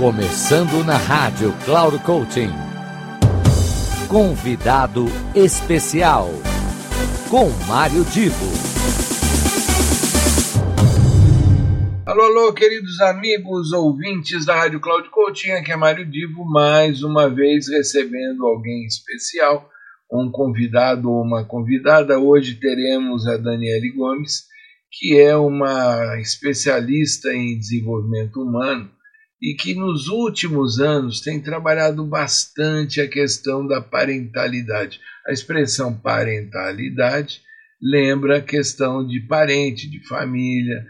Começando na rádio Cloud Coaching. Convidado especial com Mário Divo. Alô, alô, queridos amigos ouvintes da Rádio Cloud Coaching, aqui é Mário Divo, mais uma vez recebendo alguém especial, um convidado ou uma convidada. Hoje teremos a Daniele Gomes, que é uma especialista em desenvolvimento humano e que nos últimos anos tem trabalhado bastante a questão da parentalidade. A expressão parentalidade lembra a questão de parente, de família,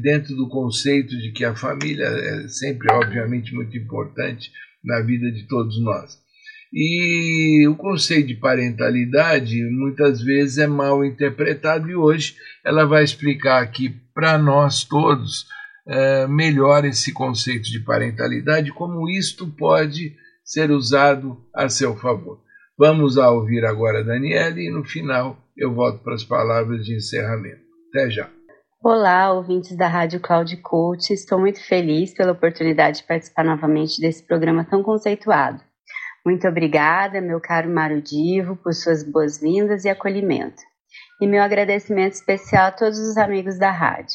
dentro do conceito de que a família é sempre, obviamente, muito importante na vida de todos nós. E o conceito de parentalidade muitas vezes é mal interpretado e hoje ela vai explicar aqui para nós todos melhor esse conceito de parentalidade, como isto pode ser usado a seu favor. Vamos a ouvir agora a Daniele e no final eu volto para as palavras de encerramento. Até já. Olá, ouvintes da Rádio Cloud Coach. Estou muito feliz pela oportunidade de participar novamente desse programa tão conceituado. Muito obrigada, meu caro Mário Divo, por suas boas-vindas e acolhimento. E meu agradecimento especial a todos os amigos da rádio.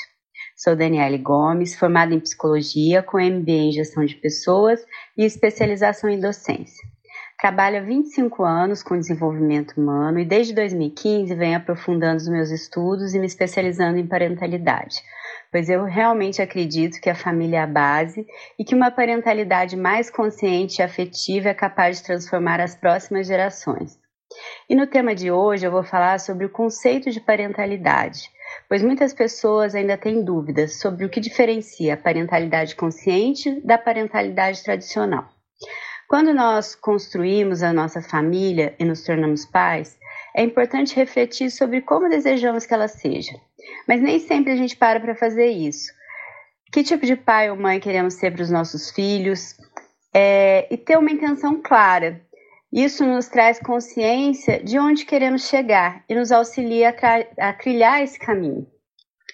Sou Daniele Gomes, formada em psicologia, com MBA em gestão de pessoas e especialização em docência. Trabalho há 25 anos com desenvolvimento humano e desde 2015 venho aprofundando os meus estudos e me especializando em parentalidade, pois eu realmente acredito que a família é a base e que uma parentalidade mais consciente e afetiva é capaz de transformar as próximas gerações. E no tema de hoje eu vou falar sobre o conceito de parentalidade, pois muitas pessoas ainda têm dúvidas sobre o que diferencia a parentalidade consciente da parentalidade tradicional. Quando nós construímos a nossa família e nos tornamos pais, é importante refletir sobre como desejamos que ela seja. Mas nem sempre a gente para para fazer isso. Que tipo de pai ou mãe queremos ser para os nossos filhos? É, e ter uma intenção clara isso nos traz consciência de onde queremos chegar e nos auxilia a, a trilhar esse caminho.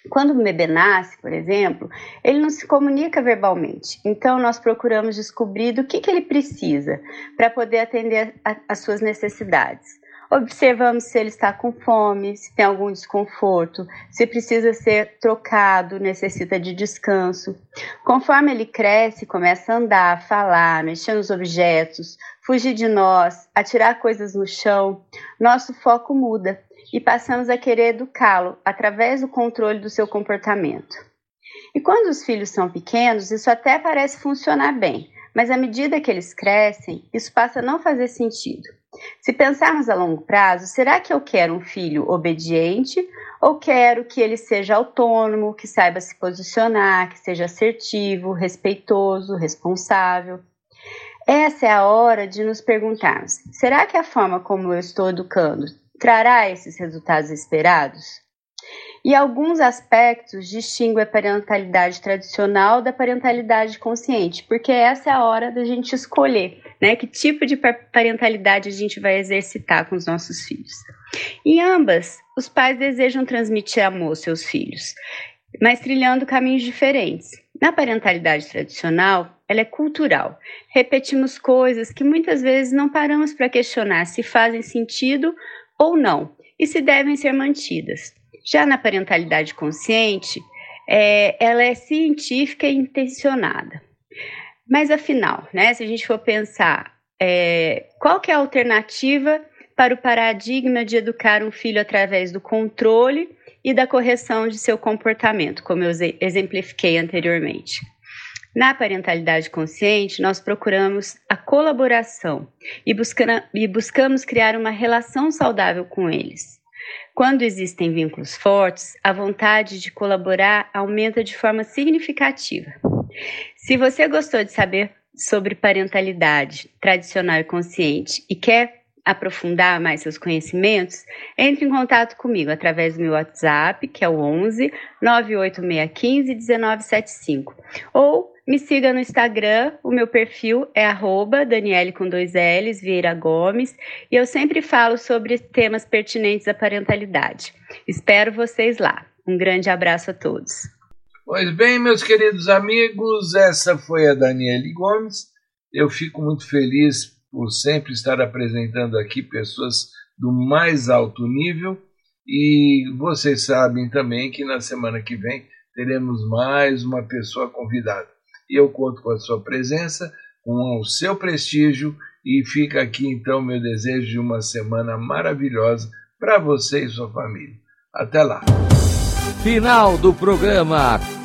Quando o bebê nasce, por exemplo, ele não se comunica verbalmente, então nós procuramos descobrir do que, que ele precisa para poder atender às suas necessidades. Observamos se ele está com fome, se tem algum desconforto, se precisa ser trocado, necessita de descanso. Conforme ele cresce, começa a andar, falar, mexer nos objetos, fugir de nós, atirar coisas no chão, nosso foco muda e passamos a querer educá-lo através do controle do seu comportamento. E quando os filhos são pequenos, isso até parece funcionar bem, mas à medida que eles crescem, isso passa a não fazer sentido. Se pensarmos a longo prazo, será que eu quero um filho obediente ou quero que ele seja autônomo, que saiba se posicionar, que seja assertivo, respeitoso, responsável? Essa é a hora de nos perguntarmos: será que a forma como eu estou educando trará esses resultados esperados? E alguns aspectos distinguem a parentalidade tradicional da parentalidade consciente, porque essa é a hora da gente escolher né, que tipo de parentalidade a gente vai exercitar com os nossos filhos. Em ambas, os pais desejam transmitir amor aos seus filhos, mas trilhando caminhos diferentes. Na parentalidade tradicional, ela é cultural. Repetimos coisas que muitas vezes não paramos para questionar se fazem sentido ou não e se devem ser mantidas. Já na parentalidade consciente, é, ela é científica e intencionada. Mas afinal, né, se a gente for pensar, é, qual que é a alternativa para o paradigma de educar um filho através do controle e da correção de seu comportamento, como eu exemplifiquei anteriormente. Na parentalidade consciente, nós procuramos a colaboração e, e buscamos criar uma relação saudável com eles. Quando existem vínculos fortes, a vontade de colaborar aumenta de forma significativa. Se você gostou de saber sobre parentalidade tradicional e consciente e quer aprofundar mais seus conhecimentos, entre em contato comigo através do meu WhatsApp, que é o 11 98615 1975, ou me siga no Instagram, o meu perfil é arroba Daniele com dois L's, Vieira Gomes, e eu sempre falo sobre temas pertinentes à parentalidade. Espero vocês lá. Um grande abraço a todos. Pois bem, meus queridos amigos, essa foi a Daniele Gomes. Eu fico muito feliz por sempre estar apresentando aqui pessoas do mais alto nível e vocês sabem também que na semana que vem teremos mais uma pessoa convidada. E eu conto com a sua presença, com o seu prestígio e fica aqui então meu desejo de uma semana maravilhosa para você e sua família. Até lá. Final do programa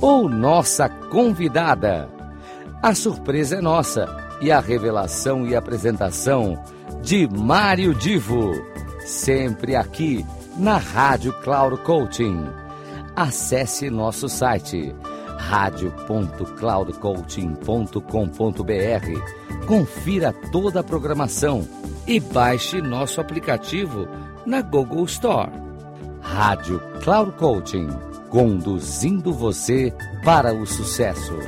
ou nossa convidada? A surpresa é nossa e a revelação e apresentação de Mário Divo, sempre aqui na Rádio Cloud Coaching. Acesse nosso site radio.cloudcoaching.com.br. Confira toda a programação e baixe nosso aplicativo na Google Store. Rádio Cloud Coaching, conduzindo você para o sucesso.